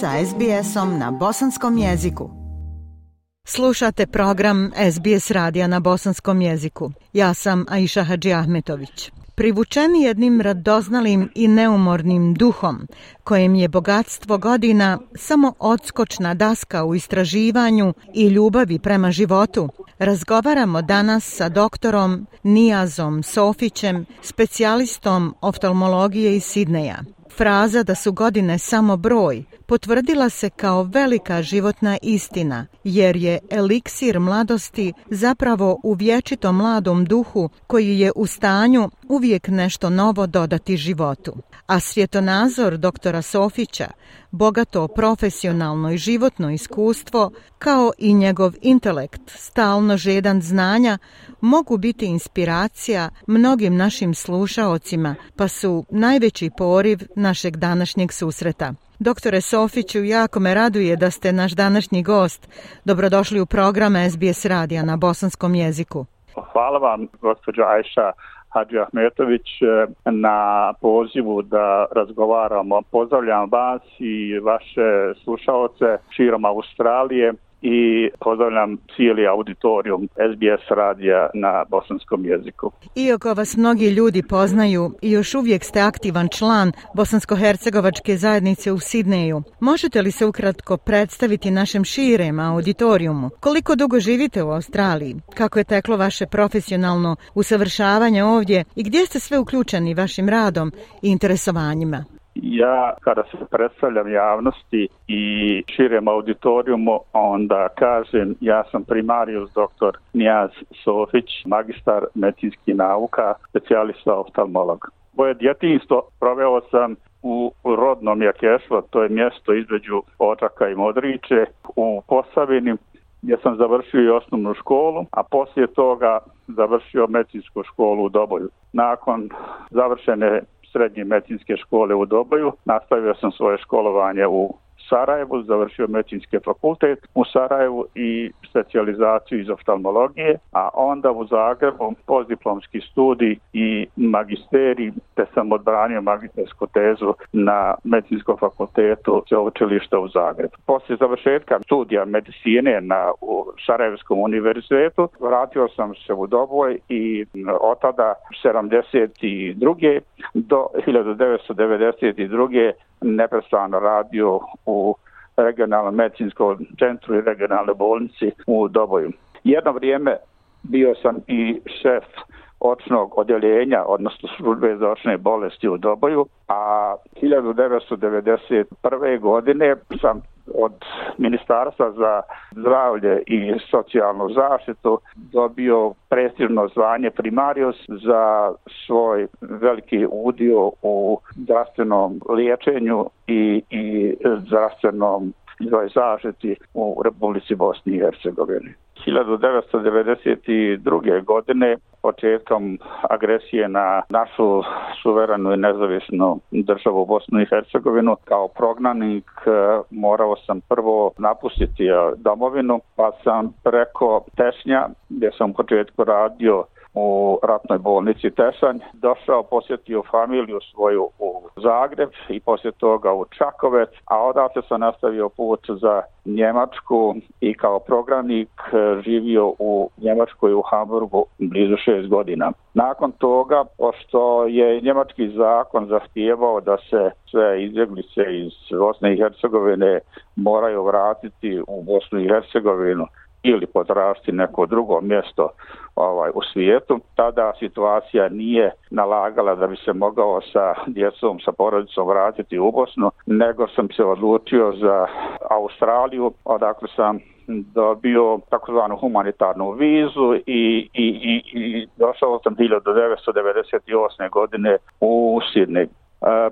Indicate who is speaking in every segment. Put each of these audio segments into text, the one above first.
Speaker 1: sa SBS-om na bosanskom jeziku. Slušate program SBS radija na bosanskom jeziku. Ja sam Aisha Hadži Ahmetović. Privučeni jednim radoznalim i neumornim duhom, kojem je bogatstvo godina samo odskočna daska u istraživanju i ljubavi prema životu, razgovaramo danas sa doktorom Nijazom Sofićem, specijalistom oftalmologije iz Sidneja. Fraza da su godine samo broj potvrdila se kao velika životna istina, jer je eliksir mladosti zapravo u vječito mladom duhu koji je u stanju uvijek nešto novo dodati životu. A svjetonazor doktora Sofića, bogato profesionalno i životno iskustvo, kao i njegov intelekt, stalno žedan znanja, mogu biti inspiracija mnogim našim slušaocima, pa su najveći poriv našeg današnjeg susreta. Doktore Sofiću, jako me raduje da ste naš današnji gost. Dobrodošli u program SBS radija na bosanskom jeziku.
Speaker 2: Hvala vam, gospođo Ajša Hadži Ahmetović, na pozivu da razgovaramo. Pozdravljam vas i vaše slušalce širom Australije i pozdravljam cijeli auditorijum SBS radija na bosanskom jeziku.
Speaker 1: Iako vas mnogi ljudi poznaju i još uvijek ste aktivan član Bosansko-Hercegovačke zajednice u Sidneju, možete li se ukratko predstaviti našem širem auditorijumu? Koliko dugo živite u Australiji? Kako je teklo vaše profesionalno usavršavanje ovdje i gdje ste sve uključeni vašim radom i interesovanjima?
Speaker 2: Ja kada se predstavljam javnosti i širem auditorijumu, onda kažem ja sam primarius doktor Nijaz Sofić, magistar medicinskih nauka, specijalista oftalmolog. Moje djetinstvo proveo sam u rodnom Jakešva, to je mjesto između Očaka i Modriće u Posavini, gdje sam završio i osnovnu školu, a poslije toga završio medicinsku školu u Doboju. Nakon završene srednje medicinske škole u Dobaju. Nastavio sam svoje školovanje u Sarajevu, završio medicinski fakultet u Sarajevu i specializaciju iz oftalmologije, a onda u Zagrebu postdiplomski studij i magisterij, te sam odbranio magistersku tezu na medicinskom fakultetu učilišta u Zagrebu. Poslije završetka studija medicine na u Sarajevskom univerzitetu, vratio sam se u Doboj i od tada 72. do 1992 neprestano radio u regionalnom medicinskom centru i regionalnoj bolnici u Doboju. Jedno vrijeme bio sam i šef očnog odjeljenja, odnosno službe za očne bolesti u Doboju, a 1991. godine sam od Ministarstva za zdravlje i socijalnu zaštitu dobio prestižno zvanje primarius za svoj veliki udio u zdravstvenom liječenju i, i zdravstvenom zaštiti u Republici Bosni i Hercegovini. 1992. godine početkom agresije na našu suverenu i nezavisnu državu Bosnu i Hercegovinu kao prognanik e, morao sam prvo napustiti e, domovinu pa sam preko Tešnja gdje sam u početku radio u ratnoj bolnici Tešanj, došao, posjetio familiju svoju u Zagreb i poslije toga u Čakovec, a odatle sam nastavio put za Njemačku i kao programnik e, živio u Njemačkoj u Hamburgu blizu šest godina. Nakon toga, pošto je njemački zakon zahtijevao da se sve izbjeglice iz Bosne i Hercegovine moraju vratiti u Bosnu i Hercegovinu, ili potražiti neko drugo mjesto ovaj u svijetu, tada situacija nije nalagala da bi se mogao sa djecom, sa porodicom vratiti u Bosnu, nego sam se odlučio za Australiju, odakle sam dobio takozvanu humanitarnu vizu i, i, i, i došao sam 1998. godine u Sidney. E,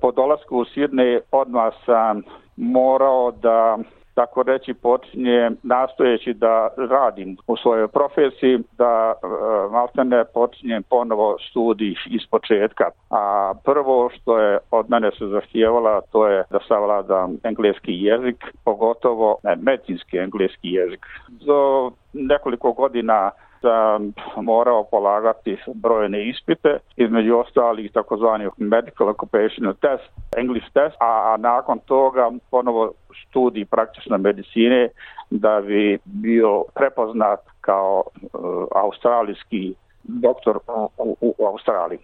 Speaker 2: po dolasku u Sidney odmah sam morao da tako reći počinje nastojeći da radim u svojoj profesiji, da e, maltene počinjem ponovo studij iz početka. A prvo što je od mene se zahtijevala to je da savladam engleski jezik, pogotovo ne, medicinski engleski jezik. Za nekoliko godina sam morao polagati brojne ispite, između ostalih takozvani medical occupational test, English test, a, a nakon toga ponovo studij praktične medicine da bi bio prepoznat kao uh, australijski doktor u, u, u Australiji.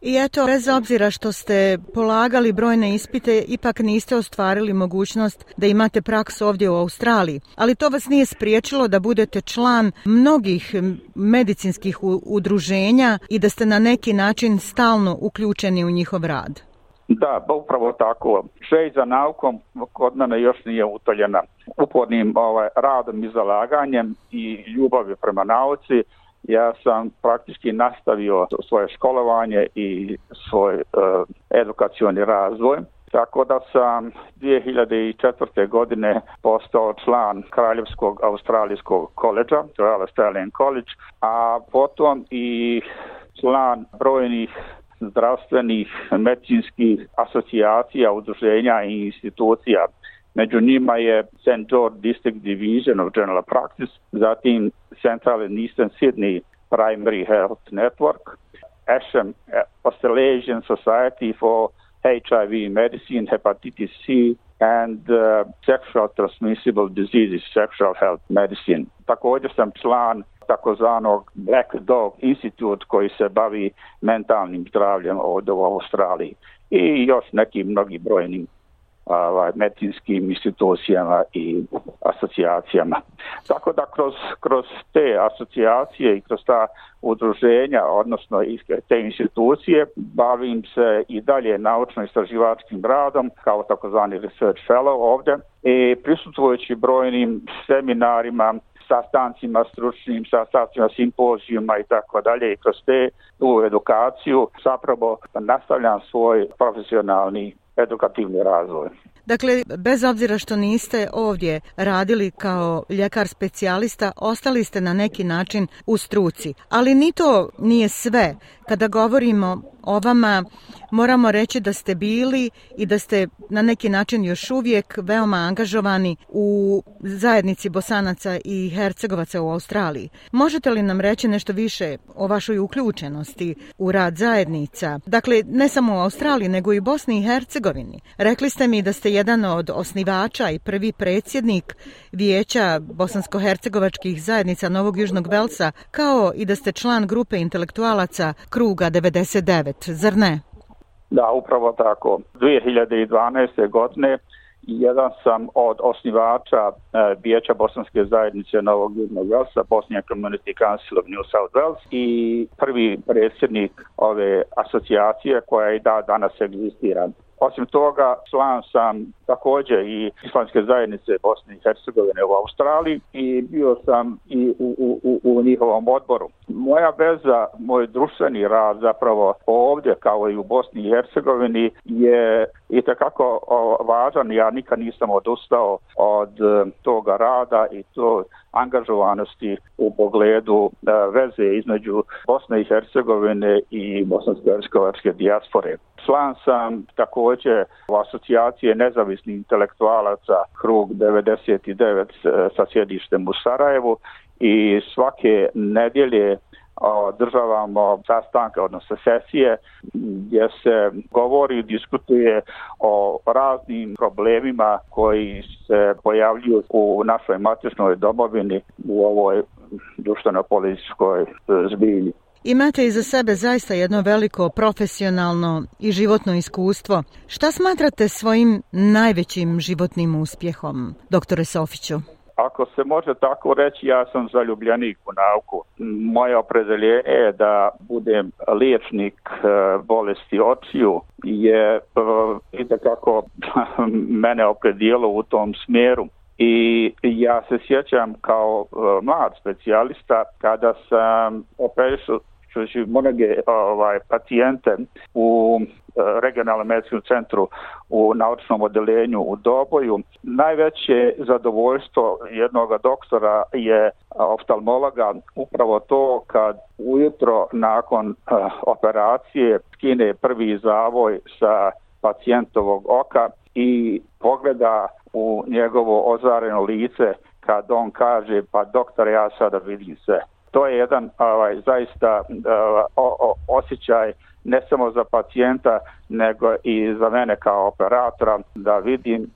Speaker 1: I eto, bez obzira što ste polagali brojne ispite, ipak niste ostvarili mogućnost da imate praksu ovdje u Australiji. Ali to vas nije spriječilo da budete član mnogih medicinskih udruženja i da ste na neki način stalno uključeni u njihov rad.
Speaker 2: Da, ba upravo tako. Žej za naukom kod mene još nije utoljena upornim ovaj, radom i zalaganjem i ljubavi prema nauci ja sam praktički nastavio svoje školovanje i svoj uh, edukacioni razvoj. Tako da sam 2004. godine postao član Kraljevskog Australijskog koleđa, Royal Australian College, a potom i član brojnih zdravstvenih, medicinskih asocijacija, udruženja i institucija Među njima je St. George District Division of General Practice, zatim Central and Eastern Sydney Primary Health Network, ASHM, Australasian Society for HIV Medicine, Hepatitis C, and uh, Sexual Transmissible Diseases, Sexual Health Medicine. Također sam član takozvanog Black Dog Institute koji se bavi mentalnim zdravljem ovdje u Australiji i još nekim mnogi brojnim ovaj, medicinskim institucijama i asocijacijama. Tako da kroz, kroz te asocijacije i kroz ta udruženja, odnosno te institucije, bavim se i dalje naučno-istraživačkim radom kao takozvani research fellow ovdje i prisutvujući brojnim seminarima, sastancima stručnim, sastancima simpozijuma i tako dalje i kroz te u edukaciju zapravo nastavljam svoj profesionalni edukativni razvoj.
Speaker 1: Dakle, bez obzira što niste ovdje radili kao ljekar specijalista, ostali ste na neki način u struci. Ali ni to nije sve. Kada govorimo o vama, moramo reći da ste bili i da ste na neki način još uvijek veoma angažovani u zajednici Bosanaca i Hercegovaca u Australiji. Možete li nam reći nešto više o vašoj uključenosti u rad zajednica? Dakle, ne samo u Australiji, nego i Bosni i Hercegovini. Rekli ste mi da ste jedan od osnivača i prvi predsjednik vijeća bosansko-hercegovačkih zajednica Novog Južnog Velsa, kao i da ste član grupe intelektualaca Kruga 99, zar ne?
Speaker 2: Da, upravo tako. 2012. godine jedan sam od osnivača e, Bosanske zajednice Novog Južnog Velsa, Bosnia Community Council of New South Wales i prvi predsjednik ove asocijacije koja i da danas egzistira. Osim toga, član sam također i islamske zajednice Bosne i Hercegovine u Australiji i bio sam i u, u, u, u njihovom odboru. Moja veza, moj društveni rad zapravo ovdje kao i u Bosni i Hercegovini je i takako važan. Ja nikad nisam odustao od eh, toga rada i to angažovanosti u pogledu e, veze između Bosne i Hercegovine i bosansko-hercegovačke dijaspore. Član sam također u asocijacije nezavisnih intelektualaca Krug 99 e, sa sjedištem u Sarajevu i svake nedjelje državamo sastanke, odnosno sesije, gdje se govori i diskutuje o raznim problemima koji se pojavljuju u našoj matičnoj domovini u ovoj društveno-političkoj e, zbilji.
Speaker 1: Imate iza sebe zaista jedno veliko profesionalno i životno iskustvo. Šta smatrate svojim najvećim životnim uspjehom, doktore Sofiću?
Speaker 2: Ako se može tako reći, ja sam zaljubljenik u nauku. Moje opredeljenje je da budem liječnik eh, bolesti očiju je eh, i da kako mene opredijelo u tom smjeru. I ja se sjećam kao eh, mlad specijalista kada sam operišu čući mnoge ovaj, pacijente u E, regionalnom medicinskom centru u naučnom odeljenju u Doboju. Najveće zadovoljstvo jednog doktora je e, oftalmologa upravo to kad ujutro nakon e, operacije skine prvi zavoj sa pacijentovog oka i pogleda u njegovo ozareno lice kad on kaže pa doktor ja sada vidim sve to je jedan ovaj zaista ovaj, o, o, osjećaj ne samo za pacijenta, nego i za mene kao operatora da vidim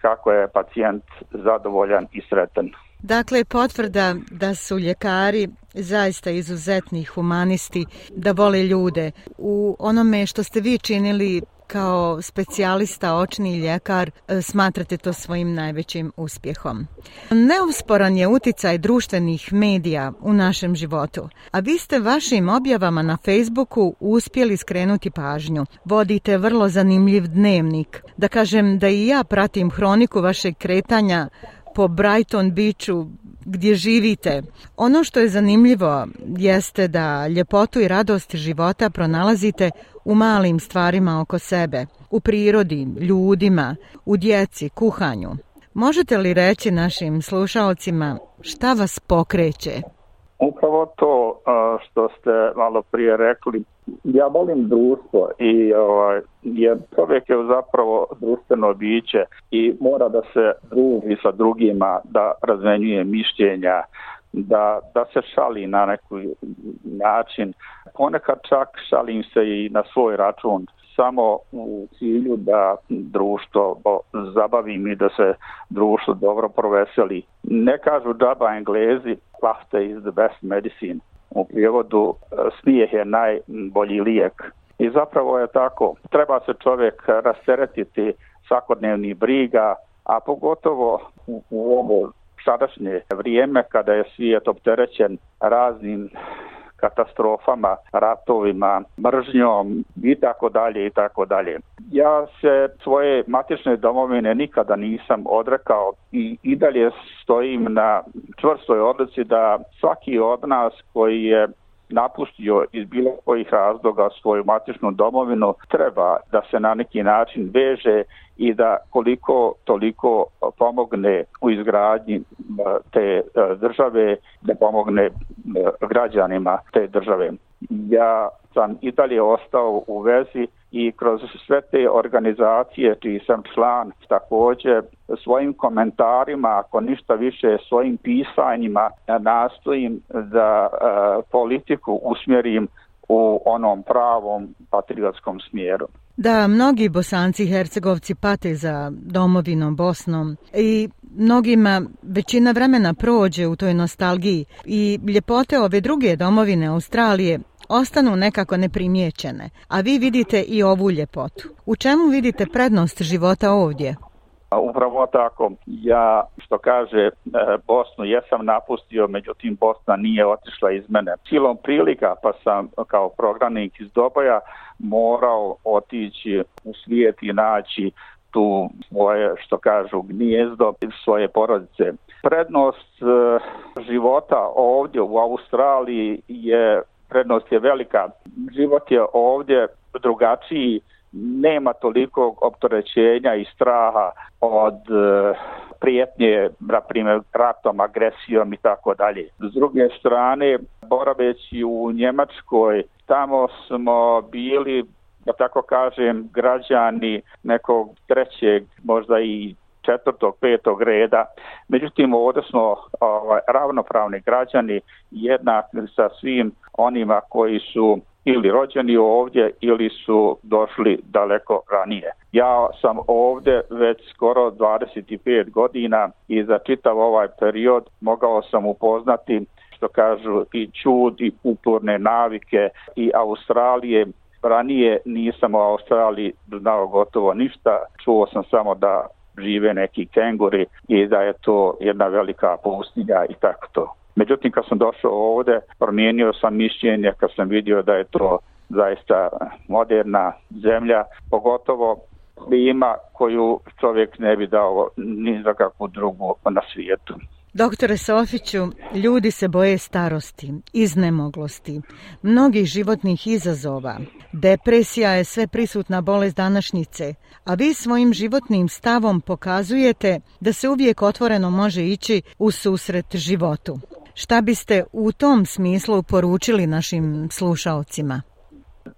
Speaker 2: kako je pacijent zadovoljan i sretan.
Speaker 1: Dakle, potvrda da su ljekari zaista izuzetni humanisti, da vole ljude. U onome što ste vi činili kao specijalista očni ljekar e, smatrate to svojim najvećim uspjehom. Neusporan je uticaj društvenih medija u našem životu, a vi ste vašim objavama na Facebooku uspjeli skrenuti pažnju. Vodite vrlo zanimljiv dnevnik. Da kažem da i ja pratim hroniku vašeg kretanja po Brighton Beachu gdje živite. Ono što je zanimljivo jeste da ljepotu i radost života pronalazite u malim stvarima oko sebe, u prirodi, ljudima, u djeci, kuhanju. Možete li reći našim slušalcima šta vas pokreće?
Speaker 2: Upravo to što ste malo prije rekli, ja volim društvo i ovaj, jer čovjek je zapravo društveno biće i mora da se druži sa drugima, da razmenjuje mišljenja, da, da se šali na neki način. Ponekad čak šalim se i na svoj račun samo u cilju da društvo zabavi mi da se društvo dobro proveseli. Ne kažu džaba englezi, laughter is the best medicine. U prijevodu e, smijeh je najbolji lijek. I zapravo je tako. Treba se čovjek rasteretiti svakodnevni briga, a pogotovo u, u ovo sadašnje vrijeme kada je svijet opterećen raznim katastrofama, ratovima, mržnjom i tako dalje i tako dalje. Ja se svoje matične domovine nikada nisam odrekao i, i dalje stojim na čvrstoj odlici da svaki od nas koji je napustio iz bilo kojih razloga svoju matičnu domovinu, treba da se na neki način veže i da koliko toliko pomogne u izgradnji e, te e, države, da pomogne e, građanima te države. Ja sam i dalje ostao u vezi i kroz sve te organizacije čiji sam član također svojim komentarima, ako ništa više svojim pisanjima nastojim da e, politiku usmjerim u onom pravom patriotskom smjeru.
Speaker 1: Da, mnogi bosanci i hercegovci pate za domovinom Bosnom i mnogima većina vremena prođe u toj nostalgiji i ljepote ove druge domovine Australije ostanu nekako neprimjećene, a vi vidite i ovu ljepotu. U čemu vidite prednost života ovdje?
Speaker 2: Pa upravo tako, ja što kaže e, Bosnu jesam napustio, međutim Bosna nije otišla iz mene. Silom prilika pa sam kao programnik iz Doboja morao otići u svijet i naći tu svoje, što kažu, gnijezdo svoje porodice. Prednost e, života ovdje u Australiji je prednost je velika. Život je ovdje drugačiji, nema toliko optorećenja i straha od e, prijetnje, na primjer, ratom, agresijom i tako dalje. S druge strane, boraveći u Njemačkoj, tamo smo bili da tako kažem, građani nekog trećeg, možda i četvrtog, petog reda. Međutim, ovdje smo ovaj, ravnopravni građani jednaki sa svim onima koji su ili rođeni ovdje ili su došli daleko ranije. Ja sam ovdje već skoro 25 godina i za čitav ovaj period mogao sam upoznati što kažu i čud i kulturne navike i Australije. Ranije nisam u Australiji znao gotovo ništa. Čuo sam samo da žive neki kenguri i da je to jedna velika pustinja i tako to. Međutim, kad sam došao ovde, promijenio sam mišljenje kad sam vidio da je to zaista moderna zemlja, pogotovo klima koju čovjek ne bi dao ni za kakvu drugu na svijetu.
Speaker 1: Doktore Sofiću, ljudi se boje starosti, iznemoglosti, mnogih životnih izazova. Depresija je sve prisutna bolest današnjice, a vi svojim životnim stavom pokazujete da se uvijek otvoreno može ići u susret životu. Šta biste u tom smislu poručili našim slušalcima?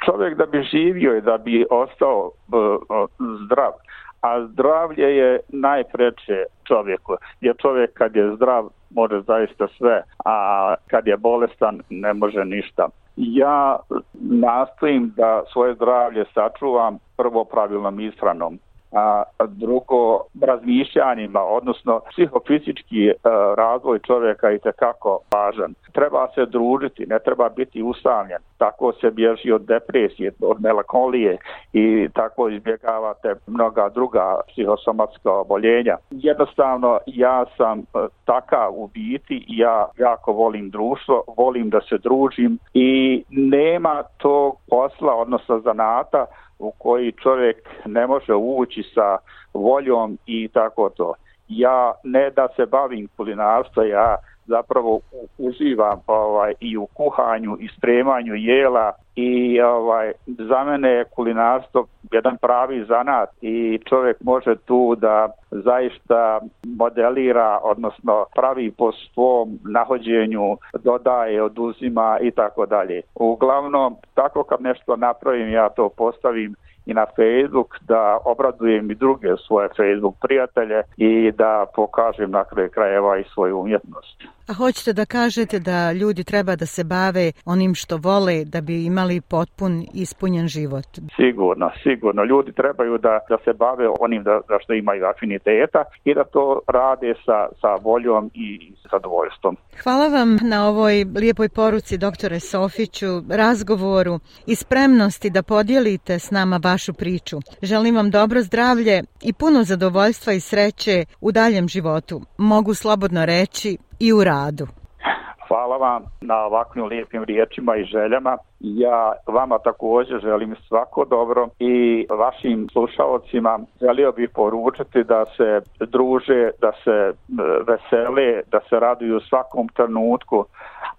Speaker 2: Čovjek da bi živio i da bi ostao uh, zdrav, a zdravlje je najpreče čovjeku. Jer čovjek kad je zdrav može zaista sve, a kad je bolestan ne može ništa. Ja nastojim da svoje zdravlje sačuvam prvo pravilnom ishranom a drugo razmišljanjima, odnosno psihofizički e, razvoj čovjeka je tekako važan. Treba se družiti, ne treba biti usamljen. Tako se bježi od depresije, od melankolije i tako izbjegavate mnoga druga psihosomatska oboljenja. Jednostavno, ja sam e, takav u biti, ja jako volim društvo, volim da se družim i nema tog posla, odnosno zanata, u koji čovjek ne može ući sa voljom i tako to. Ja ne da se bavim kulinarstvo, ja zapravo uživam pa, ovaj i u kuhanju i spremanju jela i ovaj za mene je kulinarstvo jedan pravi zanat i čovjek može tu da zaista modelira odnosno pravi po svom nahođenju dodaje, oduzima i tako dalje. Uglavnom tako kad nešto napravim ja to postavim i na Facebook da obradujem i druge svoje Facebook prijatelje i da pokažem na kraju krajeva i svoju umjetnost.
Speaker 1: A hoćete da kažete da ljudi treba da se bave onim što vole da bi imali potpun ispunjen život?
Speaker 2: Sigurno, sigurno. Ljudi trebaju da, da se bave onim da, da što imaju afiniteta i da to rade sa, sa voljom i zadovoljstvom.
Speaker 1: Hvala vam na ovoj lijepoj poruci, doktore Sofiću, razgovoru i spremnosti da podijelite s nama vašu priču. Želim vam dobro zdravlje i puno zadovoljstva i sreće u daljem životu. Mogu slobodno reći i u radu.
Speaker 2: Hvala vam na ovakvim lijepim riječima i željama. Ja vama također želim svako dobro i vašim slušalcima želio bih poručiti da se druže, da se e, vesele, da se raduju svakom trenutku,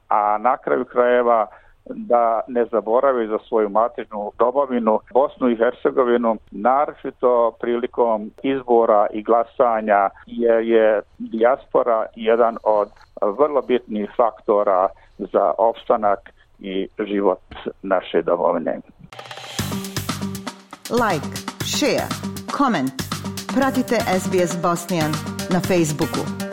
Speaker 2: a na kraju krajeva da ne zaborave za svoju matičnu dobavinu Bosnu i Hercegovinu, naročito prilikom izbora i glasanja jer je dijaspora jedan od vrlo bitnih faktora za opstanak i život naše domovine.
Speaker 1: Like, share, comment. Pratite SBS Bosnian na Facebooku.